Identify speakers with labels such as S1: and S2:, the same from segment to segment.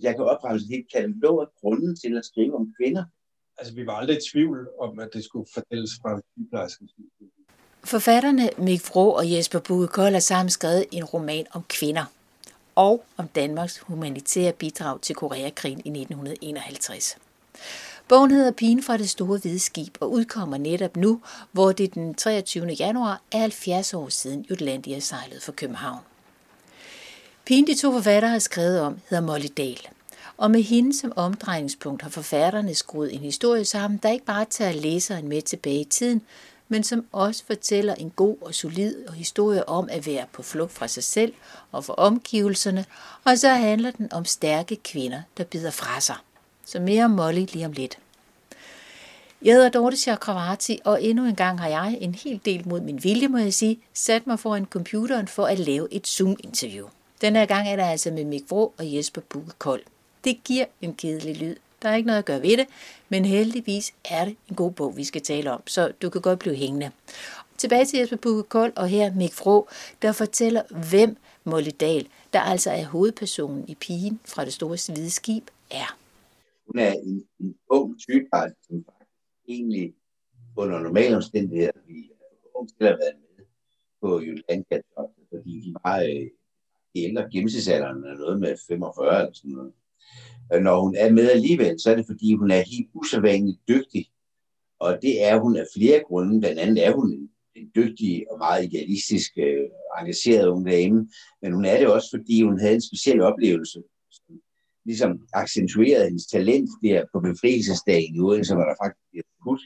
S1: Jeg kan oprette et helt katalog af grunden til at skrive om kvinder.
S2: Altså, vi var aldrig i tvivl om, at det skulle fortælles fra sygeplejerskens
S3: Forfatterne Mik Vrå og Jesper Bugge har sammen skrevet en roman om kvinder og om Danmarks humanitære bidrag til Koreakrigen i 1951. Bogen hedder Pigen fra det store hvide skib og udkommer netop nu, hvor det den 23. januar er 70 år siden Jutlandia sejlede for København. Pigen, de to forfattere har skrevet om, hedder Molly Dahl. Og med hende som omdrejningspunkt har forfatterne skruet en historie sammen, der ikke bare tager læseren med tilbage i tiden, men som også fortæller en god og solid historie om at være på flugt fra sig selv og for omgivelserne, og så handler den om stærke kvinder, der bider fra sig. Så mere om Molly lige om lidt. Jeg hedder Dorte Chakravarti, og endnu en gang har jeg, en hel del mod min vilje, må jeg sige, sat mig foran computeren for at lave et Zoom-interview. Den her gang er der altså med Mik Vrå og Jesper Bugge Kold. Det giver en kedelig lyd. Der er ikke noget at gøre ved det, men heldigvis er det en god bog, vi skal tale om, så du kan godt blive hængende. Tilbage til Jesper Bugge Kold og her Mik Vrå, der fortæller, hvem Molly Dahl, der altså er hovedpersonen i Pigen fra det store hvide skib, er.
S1: Hun er en, en ung sygeplejerske, som egentlig under normale omstændigheder vi ung til at have været med på Jylland fordi de var øh, de ældre gennemsnitsalderen er noget med 45 eller sådan noget. Øh, når hun er med alligevel, så er det fordi, hun er helt usædvanligt dygtig. Og det er hun af flere grunde. Blandt andet er hun en, en dygtig og meget idealistisk øh, engageret ung dame. Men hun er det også, fordi hun havde en speciel oplevelse, som ligesom accentuerede hendes talent der på befrielsesdagen i Odense, hvor der faktisk bliver skudt.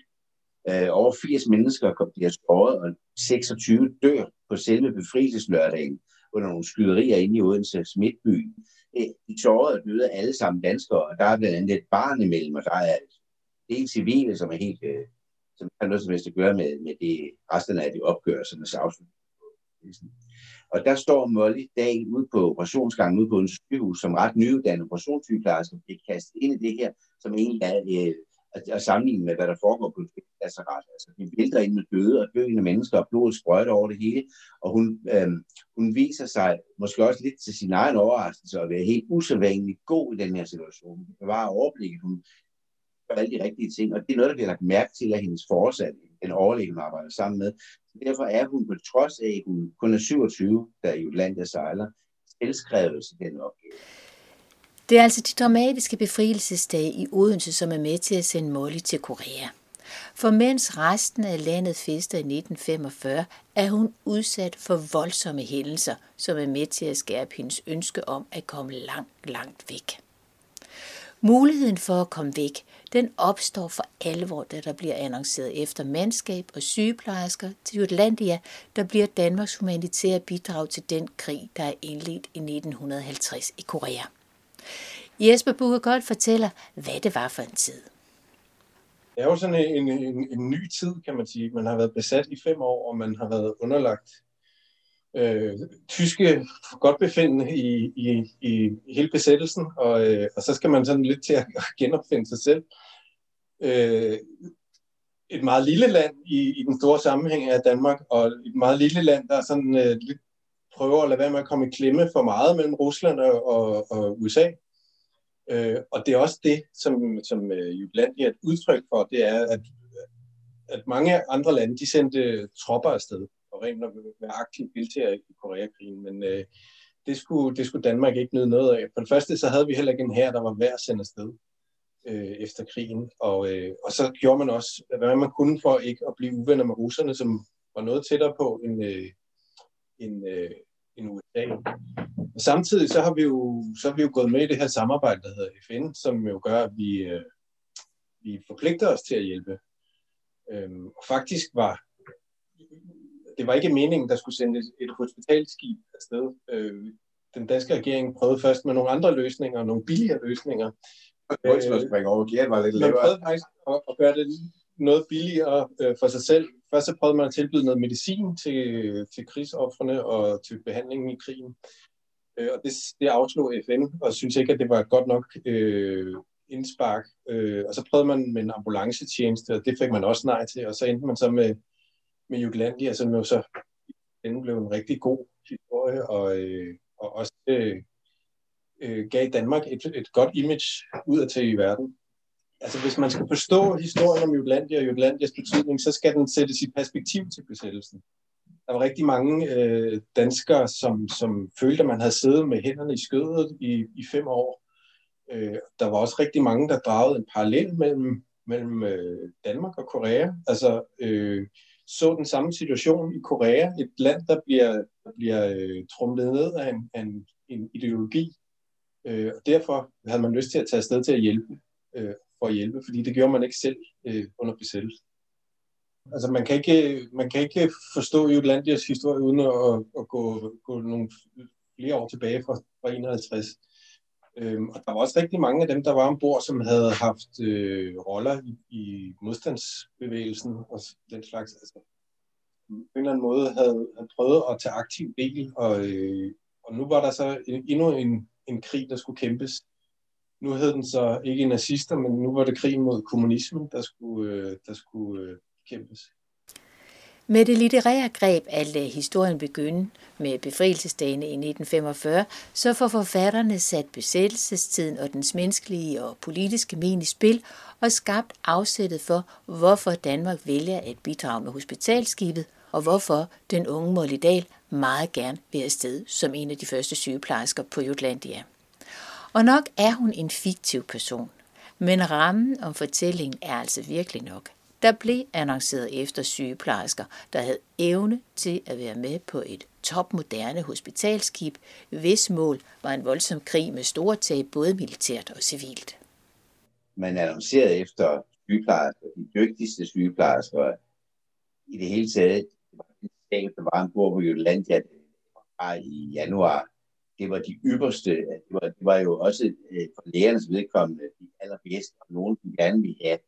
S1: Øh, over 80 mennesker kom bliver skåret, og 26 dør på selve befrielseslørdagen under nogle skyderier inde i Odense Midtby. Øh, de sårede og døde alle sammen danskere, og der er blandt andet et barn imellem, og der er helt civile, som er helt, øh, som har noget som helst at gøre med, med det, resten af de opgørelserne afslutning. Og der står Molly dag ude på operationsgangen ude på en sygehus, som ret nyuddannet operationssygeplejerske, bliver kastet ind i det her, som egentlig er øh, at, at sammenligne med, hvad der foregår på en lazaret. Altså, de vælter ind med døde og døende mennesker, og blodet sprøjter over det hele, og hun, øh, hun viser sig måske også lidt til sin egen overraskelse at være helt usædvanligt god i den her situation. Hun bevarer overblikket, hun gør alle de rigtige ting, og det er noget, der bliver lagt mærke til af hendes forsatte, den overlæge, hun arbejder sammen med. Så derfor er hun på trods af, at hun kun er 27, der i der sejler, selvskrevet til den opgave.
S3: Det er altså de dramatiske befrielsesdage i Odense, som er med til at sende Molly til Korea. For mens resten af landet fester i 1945, er hun udsat for voldsomme hændelser, som er med til at skærpe hendes ønske om at komme langt, langt væk. Muligheden for at komme væk, den opstår for alvor, da der bliver annonceret efter mandskab og sygeplejersker til Jutlandia, der bliver Danmarks humanitære bidrag til den krig, der er indledt i 1950 i Korea. Jesper godt fortæller, hvad det var for en tid.
S2: Det er jo sådan en, en, en ny tid, kan man sige. Man har været besat i fem år, og man har været underlagt øh, tyske godtbefindende i, i, i, hele besættelsen, og, øh, og så skal man sådan lidt til at genopfinde sig selv. Øh, et meget lille land i, i den store sammenhæng af Danmark, og et meget lille land, der sådan øh, lidt prøver at lade være med at komme i klemme for meget mellem Rusland og, og, og USA. Øh, og det er også det, som, som øh, Juglandia er et udtryk for, det er, at, at mange andre lande, de sendte tropper afsted, og rent at være aktiv deltager i Koreakrigen, men øh, det, skulle, det skulle Danmark ikke nyde noget af. For det første, så havde vi heller ikke en her, der var værd at sende afsted øh, efter krigen, og, øh, og så gjorde man også, hvad man kunne for ikke at blive uvenner med russerne, som var noget tættere på end, øh, end, øh, end USA. Og samtidig så har vi jo så har vi jo gået med i det her samarbejde, der hedder FN, som jo gør, at vi, øh, vi forpligter os til at hjælpe. Øhm, og faktisk var det var ikke meningen, der skulle sendes et hospitalskib afsted. Øh, den danske regering prøvede først med nogle andre løsninger, nogle billigere løsninger.
S1: Springe over, Gert var lidt lavere.
S2: Man prøvede faktisk at, at gøre det noget billigere øh, for sig selv. Først så prøvede man at tilbyde noget medicin til, til krigsoffrene og til behandlingen i krigen. Øh, og det, det afslog FN, og synes ikke, at det var et godt nok øh, indspark. Øh, og så prøvede man med en ambulancetjeneste, og det fik man også nej til. Og så endte man så med, med Jutlandia, som jo så den blev en rigtig god historie, og, øh, og også øh, øh, gav Danmark et, et godt image udad til i verden. Altså hvis man skal forstå historien om Jutlandia og Jutlandias betydning, så skal den sættes i perspektiv til besættelsen. Der var rigtig mange øh, danskere, som, som følte, at man havde siddet med hænderne i skødet i, i fem år. Øh, der var også rigtig mange, der dragede en parallel mellem, mellem øh, Danmark og Korea. Altså øh, så den samme situation i Korea, et land, der bliver, bliver øh, trumlet ned af en, en, en ideologi. Øh, og derfor havde man lyst til at tage afsted til at hjælpe, øh, for at hjælpe, fordi det gjorde man ikke selv øh, under besættelsen. Altså man kan ikke, man kan ikke forstå Jutlandias historie uden at, at gå, gå nogle flere år tilbage fra, fra 51. Øhm, og der var også rigtig mange af dem, der var ombord, som havde haft øh, roller i, i modstandsbevægelsen og den slags. Altså, på en eller anden måde havde, havde prøvet at tage aktiv del, og, øh, og nu var der så en, endnu en, en krig, der skulle kæmpes. Nu hed den så ikke nazister, men nu var det krig mod kommunismen, der skulle, øh, der skulle øh, kæmpes.
S3: Med det litterære greb at lade historien begynde med befrielsesdagene i 1945, så får forfatterne sat besættelsestiden og dens menneskelige og politiske men i spil og skabt afsættet for, hvorfor Danmark vælger at bidrage med hospitalskibet, og hvorfor den unge Molly Dahl meget gerne vil afsted som en af de første sygeplejersker på Jutlandia. Og nok er hun en fiktiv person, men rammen om fortællingen er altså virkelig nok – der blev annonceret efter sygeplejersker, der havde evne til at være med på et topmoderne hospitalskib, hvis mål var en voldsom krig med store tab både militært og civilt.
S1: Man annoncerede efter sygeplejersker, de dygtigste sygeplejersker i det hele taget. Det var en der var ombord på Jutlandia i januar. Det var de ypperste. Det var, det var jo også øh, for lærernes vedkommende de allerbedste, og nogen, de gerne ville have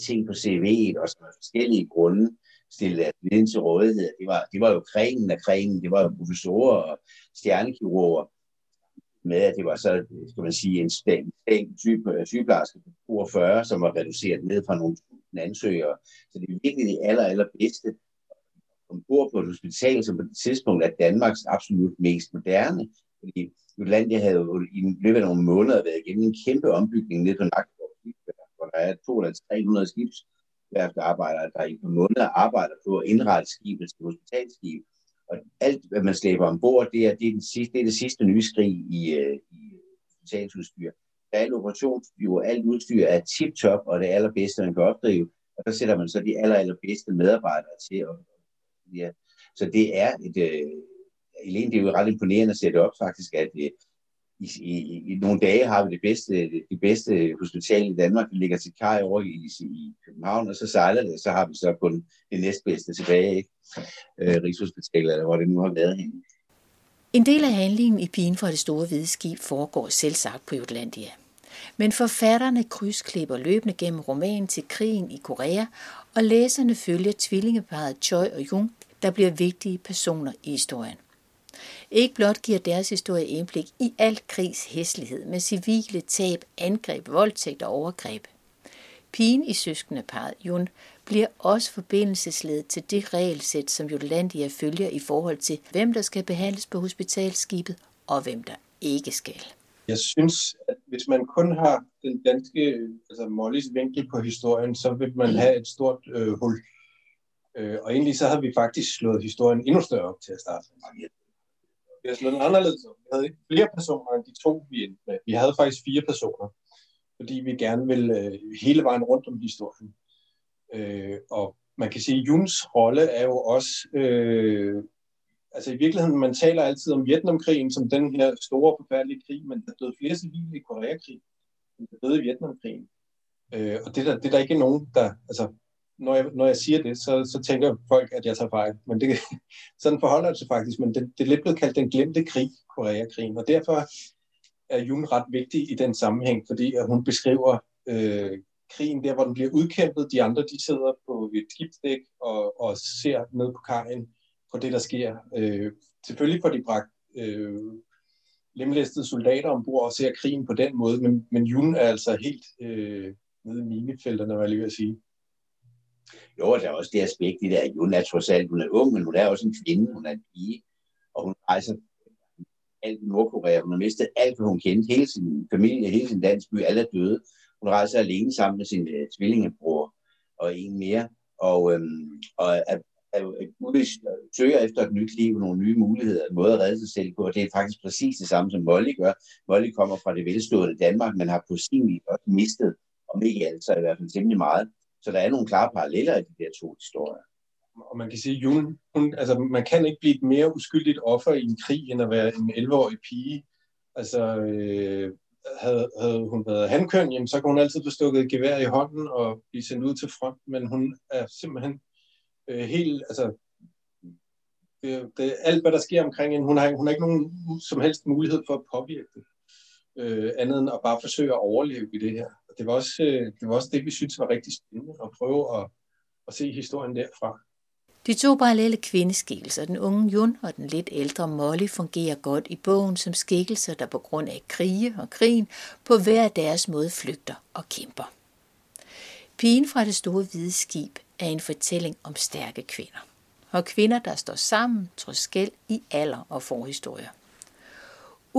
S1: ting på CV'et, og som af forskellige grunde stillede deres viden til rådighed. Det var, det var jo kringen af kringen, det var jo professorer og stjernekirurger, med at det var så, skal man sige, en stæng, type øh, sygeplejerske på 42, som var reduceret ned fra nogle ansøgere. Så det er virkelig det aller, allerbedste ombord på et hospital, som på det tidspunkt er Danmarks absolut mest moderne. Fordi Jutlandia havde jo i løbet af nogle måneder været igennem en kæmpe ombygning ned på Nakkeborg hvor der er 200-300 skibsværftearbejdere, der i på måneder arbejder på at indrette skibet til hospitalskib. Og alt, hvad man slæber ombord, det er det, er den sidste, det, er det sidste nye skrig i, øh, i hospitalsudstyr. Der er alt operationsstyr, alt udstyr er tip-top, og det allerbedste, man kan opdrive. Og der sætter man så de aller, allerbedste medarbejdere til. At, ja. Så det er et, øh, Helene, det er jo ret imponerende at sætte op faktisk, at øh, i, i, i nogle dage har vi det bedste, det bedste hospital i Danmark, der ligger til kaj over i, i København, og så sejler det, og så har vi så kun det næstbedste tilbage, ikke? Øh, Rigshospitalet, eller hvor det nu har været henne.
S3: En del af handlingen i Pigen for det store hvide skib foregår selv sagt på Jutlandia. Men forfatterne krydsklipper løbende gennem romanen til krigen i Korea, og læserne følger tvillingeparet Choi og Jung, der bliver vigtige personer i historien. Ikke blot giver deres historie indblik i al krigs hæslighed med civile tab, angreb, voldtægt og overgreb. Pigen i søskendeparet, Jun bliver også forbindelsesled til det regelsæt, som Jutlandia følger i forhold til, hvem der skal behandles på hospitalskibet og hvem der ikke skal.
S2: Jeg synes, at hvis man kun har den danske, altså Mollys vinkel på historien, så vil man have et stort øh, hul. Øh, og egentlig så havde vi faktisk slået historien endnu større op til at starte vi har slået den anderledes op. Vi havde ikke flere personer end de to, vi endte med. Vi havde faktisk fire personer, fordi vi gerne ville øh, hele vejen rundt om historien. Øh, og man kan sige, at Juns rolle er jo også... Øh, altså i virkeligheden, man taler altid om Vietnamkrigen som den her store, forfærdelige krig, men der døde flere civile i Koreakrigen, end der døde i Vietnamkrigen. Øh, og det der, det der ikke nogen, der... Altså, når jeg, når jeg siger det, så, så tænker folk, at jeg tager fejl. Men det, sådan forholder det sig faktisk. Men det, det er lidt blevet kaldt den glemte krig, Koreakrigen. Og derfor er Jun ret vigtig i den sammenhæng, fordi at hun beskriver øh, krigen der, hvor den bliver udkæmpet. De andre, de sidder på et skibsdæk og, og ser ned på kajen på det, der sker. Øh, selvfølgelig får de bragt øh, lemlæstede soldater ombord og ser krigen på den måde, men, men Jun er altså helt øh, nede i minefelterne, hvad jeg lige vil sige.
S1: Jo, der er også det aspekt i det, at hun er trods alt, hun er ung, men hun er også en kvinde, hun er en pige, og hun rejser alt i Nordkorea. Hun har mistet alt, hvad hun kendte. Hele sin familie, hele sin landsby, alle er døde. Hun rejser alene sammen med sin uh, tvillingebror og en mere. Og, øhm, og er, er, er søger efter et nyt liv, nogle nye muligheder, en måde at redde sig selv på. Og det er faktisk præcis det samme, som Molly gør. Molly kommer fra det velstående Danmark, men har på sin vis også mistet, om ikke alt, så i hvert fald temmelig meget. Så der er nogle klare paralleller i de der to historier
S2: og man kan sige, Jun, hun, altså, man kan ikke blive et mere uskyldigt offer i en krig, end at være en 11-årig pige. Altså, øh, havde, havde hun været handkøn, jamen, så kunne hun altid blive stukket et gevær i hånden og blive sendt ud til front, men hun er simpelthen øh, helt, altså, det, det, alt hvad der sker omkring hende, hun har, hun har ikke nogen som helst mulighed for at påvirke det, øh, andet end at bare forsøge at overleve i det her. Det var også, øh, det var også det, vi synes var rigtig spændende, at prøve at, at se historien derfra.
S3: De to parallelle kvindeskikkelser, den unge Jun og den lidt ældre Molly, fungerer godt i bogen som skikkelser, der på grund af krige og krigen på hver deres måde flygter og kæmper. Pigen fra det store hvide skib er en fortælling om stærke kvinder. Og kvinder, der står sammen trods skæld i alder og forhistorier.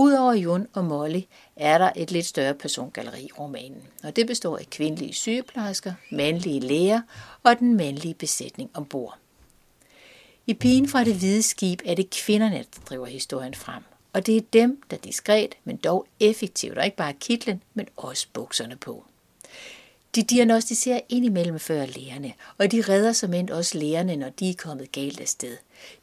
S3: Udover Jun og Molly er der et lidt større persongalleri i romanen, og det består af kvindelige sygeplejersker, mandlige læger og den mandlige besætning ombord. I Pigen fra det hvide skib er det kvinderne, der driver historien frem. Og det er dem, der diskret, men dog effektivt, og ikke bare kitlen, men også bukserne på. De diagnostiserer indimellem før lærerne, og de redder som end også lærerne, når de er kommet galt af sted.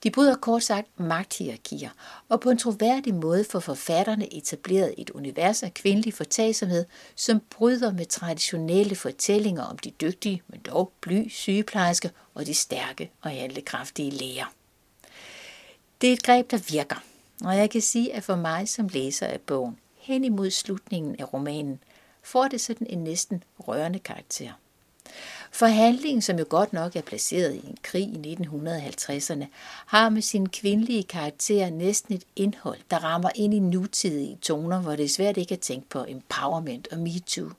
S3: De bryder kort sagt magthierarkier, og på en troværdig måde får forfatterne etableret et univers af kvindelig fortagsomhed, som bryder med traditionelle fortællinger om de dygtige, men dog bly sygeplejerske og de stærke og handlekraftige læger. Det er et greb, der virker, og jeg kan sige, at for mig som læser af bogen, hen imod slutningen af romanen, får det sådan en næsten rørende karakter. Forhandlingen, som jo godt nok er placeret i en krig i 1950'erne, har med sin kvindelige karakter næsten et indhold, der rammer ind i nutidige toner, hvor det er svært ikke at tænke på empowerment og MeToo.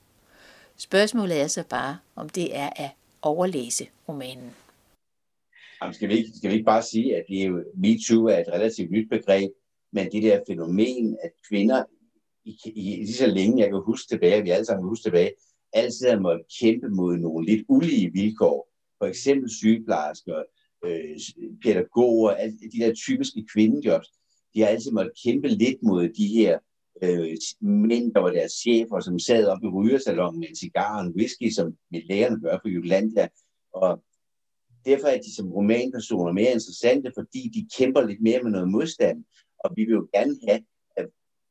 S3: Spørgsmålet er så bare, om det er at overlæse romanen.
S1: Jamen, skal, vi ikke, skal vi ikke bare sige, at det er jo, MeToo er et relativt nyt begreb, men det der fænomen, at kvinder i, i, lige så længe jeg kan huske tilbage, vi alle sammen kan huske tilbage, altid har måttet kæmpe mod nogle lidt ulige vilkår. For eksempel sygeplejersker, øh, pædagoger, alle de der typiske kvindejobs, de har altid måttet kæmpe lidt mod de her øh, mænd, der var deres chefer, som sad op i rygersalongen med en cigar og en whisky, som mit lærerne gør på Jutlandia. Og derfor er de som romanpersoner mere interessante, fordi de kæmper lidt mere med noget modstand. Og vi vil jo gerne have,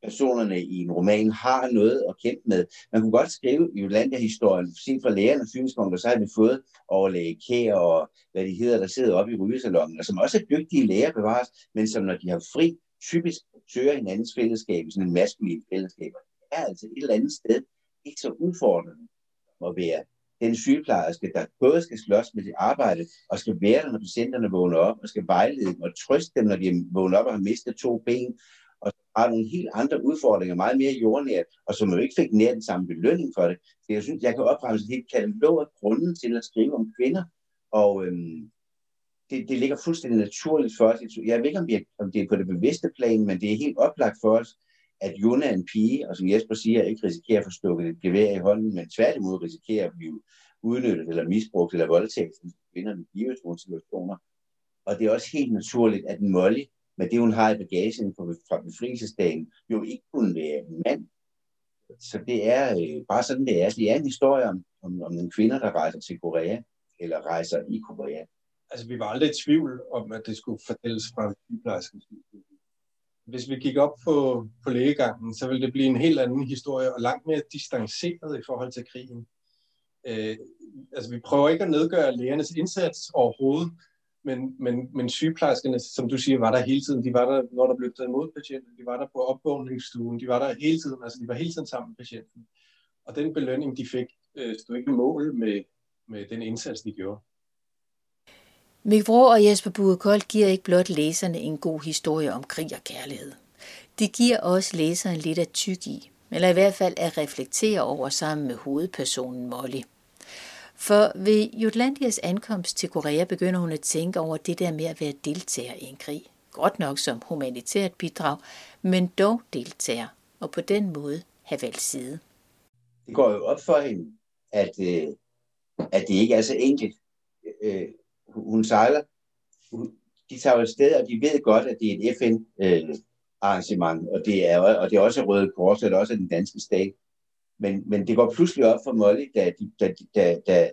S1: personerne i en roman har noget at kæmpe med. Man kunne godt skrive i Jolanda-historien, set fra lægernes synspunkter, så har vi fået overlæge Kær og hvad de hedder, der sidder oppe i rygesalongen, og som også er dygtige læger bevares, men som når de har fri, typisk søger hinandens fællesskab, sådan en maskulin fællesskab. Det er altså et eller andet sted ikke så udfordrende at være den sygeplejerske, der både skal slås med sit arbejde, og skal være der, når patienterne vågner op, og skal vejlede dem og trøste dem, når de vågner op og har mistet to ben, har nogle helt andre udfordringer, meget mere jordnært, og som jo ikke fik nær den samme belønning for det. Så jeg synes, jeg kan opremse et helt katalog af grunden til at skrive om kvinder, og øhm, det, det ligger fuldstændig naturligt for os. Jeg ved ikke, om, vi, om det er på det bevidste plan, men det er helt oplagt for os, at Jona er en pige, og som Jesper siger, ikke risikerer at få stukket et gevær i hånden, men tværtimod risikerer at blive udnyttet eller misbrugt eller voldtaget som kvinder i situationer. Og det er også helt naturligt, at Molly med det, hun har i bagagen fra befrielsesdagen, jo ikke kunne være en mand. Så det er øh, bare sådan, det er. Så det er en historie om, om, om nogle kvinder, der rejser til Korea, eller rejser i Korea.
S2: Altså, vi var aldrig i tvivl om, at det skulle fortælles fra sygeplejerskens Hvis vi gik op på, på lægegangen, så ville det blive en helt anden historie, og langt mere distanceret i forhold til krigen. Øh, altså, vi prøver ikke at nedgøre lægernes indsats overhovedet, men, men, men sygeplejerskerne, som du siger, var der hele tiden. De var der, når der blev taget imod patienten. De var der på opvågningsstuen. De var der hele tiden. Altså, de var hele tiden sammen med patienten. Og den belønning, de fik, øh, stod ikke mål med, med den indsats, de gjorde.
S3: Mik og Jesper Bugekold giver ikke blot læserne en god historie om krig og kærlighed. De giver også læseren lidt at tykke i, eller i hvert fald at reflektere over sammen med hovedpersonen Molly – for ved Jutlandias ankomst til Korea begynder hun at tænke over det der med at være deltager i en krig. godt nok som humanitært bidrag, men dog deltager og på den måde have valgt side.
S1: Det går jo op for hende, at, øh, at det ikke er så enkelt. Øh, hun sejler, de tager jo sted, og de ved godt, at det er et FN-arrangement, øh, og, det er, og det er også Røde Kors, og det er også den danske stat. Men, men det går pludselig op for Molly, da, da, da, da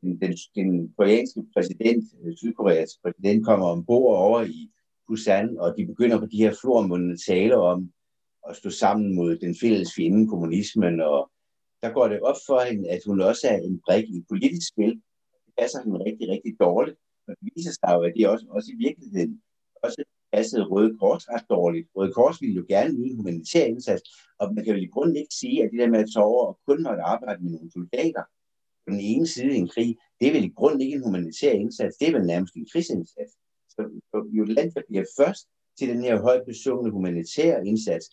S1: den, den, den koreanske præsident, øh, Sydkoreas præsident, kommer ombord over i Busan, og de begynder på de her flormundne taler om at stå sammen mod den fælles fjende, kommunismen, og der går det op for hende, at hun også er en brik i et politisk spil. Det passer hende rigtig, rigtig dårligt. Og det viser sig jo, at det også, også i virkeligheden også passede Røde Kors ret dårligt. Røde Kors ville jo gerne yde en humanitær indsats, og man kan vel i grunden ikke sige, at det der med at tage over og kun måtte arbejde med nogle soldater på den ene side i en krig, det er vel i grunden ikke en humanitær indsats, det er vel nærmest en krigsindsats. Så, så der bliver først til den her højt besungne humanitære indsats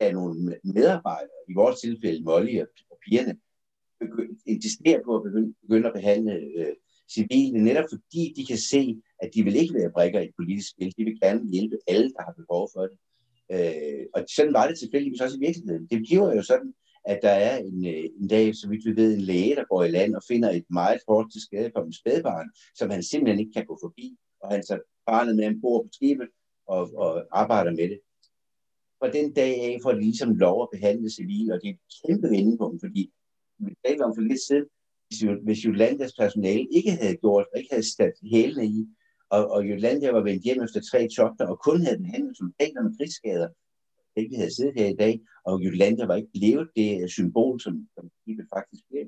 S1: af nogle medarbejdere, i vores tilfælde Molly og pigerne, insisterer på at begynde, begynde at behandle øh, civile, netop fordi de kan se, at de vil ikke være brækker i et politisk spil. De vil gerne hjælpe alle, der har behov for det. Øh, og sådan var det tilfældigvis også i virkeligheden. Det bliver jo sådan, at der er en, øh, en dag, så vidt vi ved, en læge, der går i land og finder et meget hårdt til skade på en spædbarn, som han simpelthen ikke kan gå forbi. Og han tager barnet med bor på skibet og, og arbejder med det. Fra den dag af får de ligesom lov at behandle civile, og det er et kæmpe vendepunkt, fordi vi talte om for lidt siden, hvis Jolandas personale ikke havde gjort, og ikke havde stat hælene i, og, og Jolanda var vendt hjem efter tre togter, og kun havde den handlet soldater med krigsskader, ikke havde siddet her i dag, og Jolanda var ikke blevet det symbol, som, som skibet faktisk blev.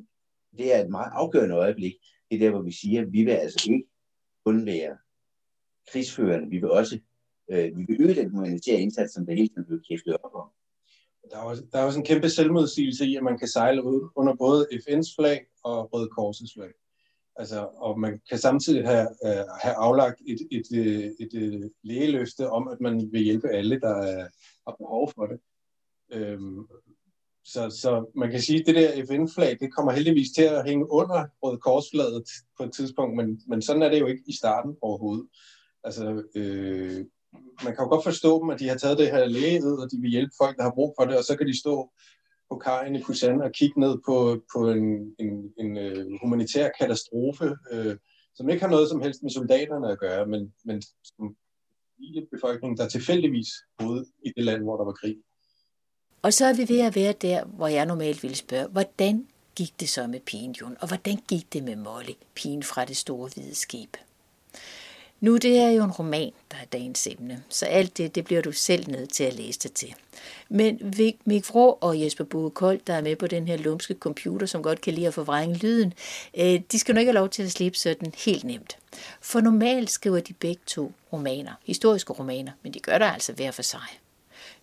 S1: Det er et meget afgørende øjeblik. Det er der, hvor vi siger, at vi vil altså ikke kun være krigsførende, vi vil også øh, vi vil øge den humanitære indsats, som der hele tiden blev kæftet op om.
S2: Der er, også, der er også en kæmpe selvmodsigelse i, at man kan sejle ud under både FN's flag og Røde Korsets flag. Altså, og man kan samtidig have, øh, have aflagt et, et, øh, et, et, et lægeløfte om, at man vil hjælpe alle, der er, har behov for det. Øhm, så, så man kan sige, at det der FN-flag, det kommer heldigvis til at hænge under Røde Korsflaget på et tidspunkt, men, men sådan er det jo ikke i starten overhovedet. Altså, øh, man kan jo godt forstå dem, at de har taget det her læge og de vil hjælpe folk, der har brug for det, og så kan de stå på kajen i Busan og kigge ned på, på en, en, en øh, humanitær katastrofe, øh, som ikke har noget som helst med soldaterne at gøre, men, men som hele befolkningen, der tilfældigvis boede i det land, hvor der var krig.
S3: Og så er vi ved at være der, hvor jeg normalt ville spørge, hvordan gik det så med pigen, Jon? Og hvordan gik det med Molly, pigen fra det store hvide skib? Nu det er jo en roman, der er dagens emne, så alt det, det bliver du selv nødt til at læse dig til. Men Mik Vrå og Jesper Bugekold, der er med på den her lumske computer, som godt kan lide at forvrænge lyden, øh, de skal nok ikke have lov til at slippe sådan helt nemt. For normalt skriver de begge to romaner, historiske romaner, men de gør det altså hver for sig.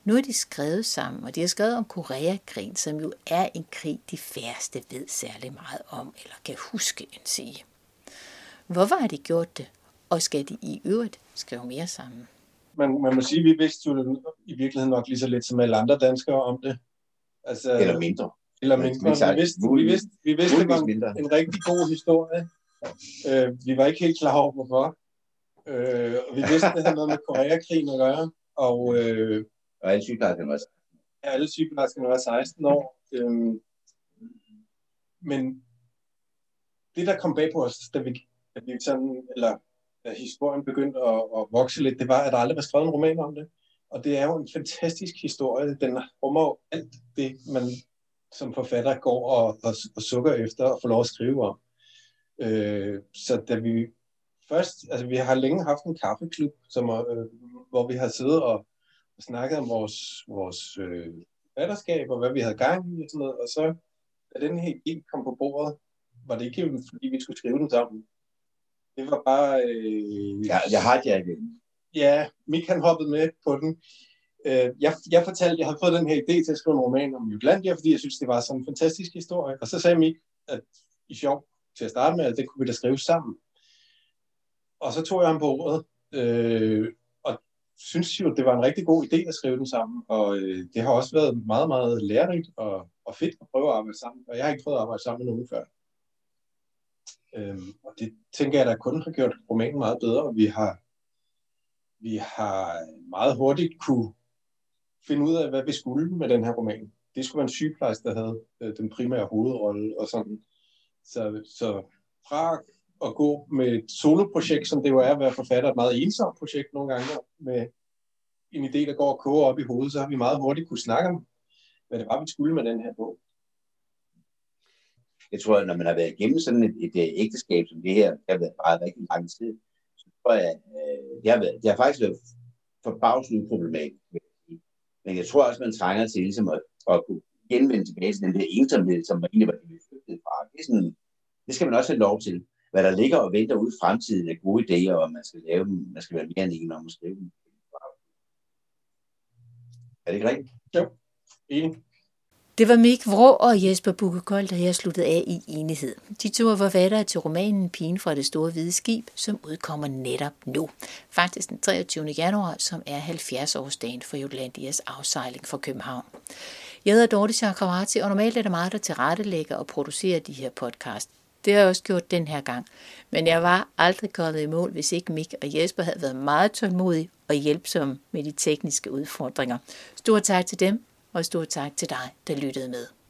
S3: Nu er de skrevet sammen, og de har skrevet om Koreakrigen, som jo er en krig, de færreste ved særlig meget om, eller kan huske en sige. Hvorfor har de gjort det, og skal de i øvrigt skrive mere sammen?
S2: Man, man må sige, at vi vidste jo i virkeligheden nok lige så lidt som alle andre danskere om det.
S1: Altså, eller mindre.
S2: Eller mindre. Vi vidste, vi vidste, vi vidste det var en, en rigtig god historie. Uh, vi var ikke helt klar over, hvorfor. Uh, og vi vidste, at det havde noget med Koreakrigen at gøre. Og, uh,
S1: og alle sygeplejerskerne var 16.
S2: Ja, alle sygeplejerskerne var 16 år. Uh, men det, der kom bag på os, da vi, da vi sådan, eller da historien begyndte at, at vokse lidt, det var, at der aldrig var skrevet en roman om det. Og det er jo en fantastisk historie. Den rummer jo alt det, man som forfatter går og, og, og sukker efter og får lov at skrive om. Øh, så da vi først, altså vi har længe haft en kaffeklub, som, øh, hvor vi har siddet og, og snakket om vores, vores øh, forfatterskab og hvad vi havde gang i og sådan noget. Og så, da den her idé kom på bordet, var det ikke fordi vi skulle skrive den sammen. Det var bare... Øh,
S1: ja, jeg har det igen.
S2: Ja, Mik han hoppede med på den. Øh, jeg, jeg fortalte, jeg havde fået den her idé til at skrive en roman om Jutlandia, fordi jeg synes, det var sådan en fantastisk historie. Og så sagde Mik, at i sjov til at starte med, at det kunne vi da skrive sammen. Og så tog jeg ham på ordet, øh, og synes jo, det var en rigtig god idé at skrive den sammen. Og øh, det har også været meget, meget lærerigt og, og fedt at prøve at arbejde sammen. Og jeg har ikke prøvet at arbejde sammen med nogen før. Øhm, og det tænker jeg, der kun har gjort romanen meget bedre, og vi har, vi har meget hurtigt kunne finde ud af, hvad vi skulle med den her roman. Det skulle være en sygeplejerske, der havde øh, den primære hovedrolle og sådan. Så, så fra at gå med et soloprojekt, som det jo er at være forfatter, et meget ensomt projekt nogle gange, med en idé, der går og koger op i hovedet, så har vi meget hurtigt kunne snakke om, hvad det var, vi skulle med den her bog.
S1: Jeg tror, at når man har været igennem sådan et, et, et ægteskab som det her, det har været meget rigtig lang tid, så tror jeg, at øh, det, har været, det har faktisk været forbavsende uproblematisk. Men jeg tror også, man trænger til ligesom at, at kunne genvende tilbage til den der ensomhed, som egentlig var det, vi fra. Det, er sådan, det skal man også have lov til. Hvad der ligger og venter ude i fremtiden er gode idéer, og man skal lave dem, man skal være mere end en om at skrive dem. Er det ikke rigtigt?
S2: Jo, enig.
S3: Det var Mik Vrå og Jesper Bukkekold, der her sluttede af i enighed. De to er forfattere til romanen Pigen fra det store hvide skib, som udkommer netop nu. Faktisk den 23. januar, som er 70-årsdagen for Jutlandias afsejling fra København. Jeg hedder Dorte Chakravarti, og normalt er det meget, der tilrettelægger og producerer de her podcast. Det har jeg også gjort den her gang. Men jeg var aldrig kommet i mål, hvis ikke Mik og Jesper havde været meget tålmodige og hjælpsomme med de tekniske udfordringer. Stor tak til dem, og stor tak til dig, der lyttede med.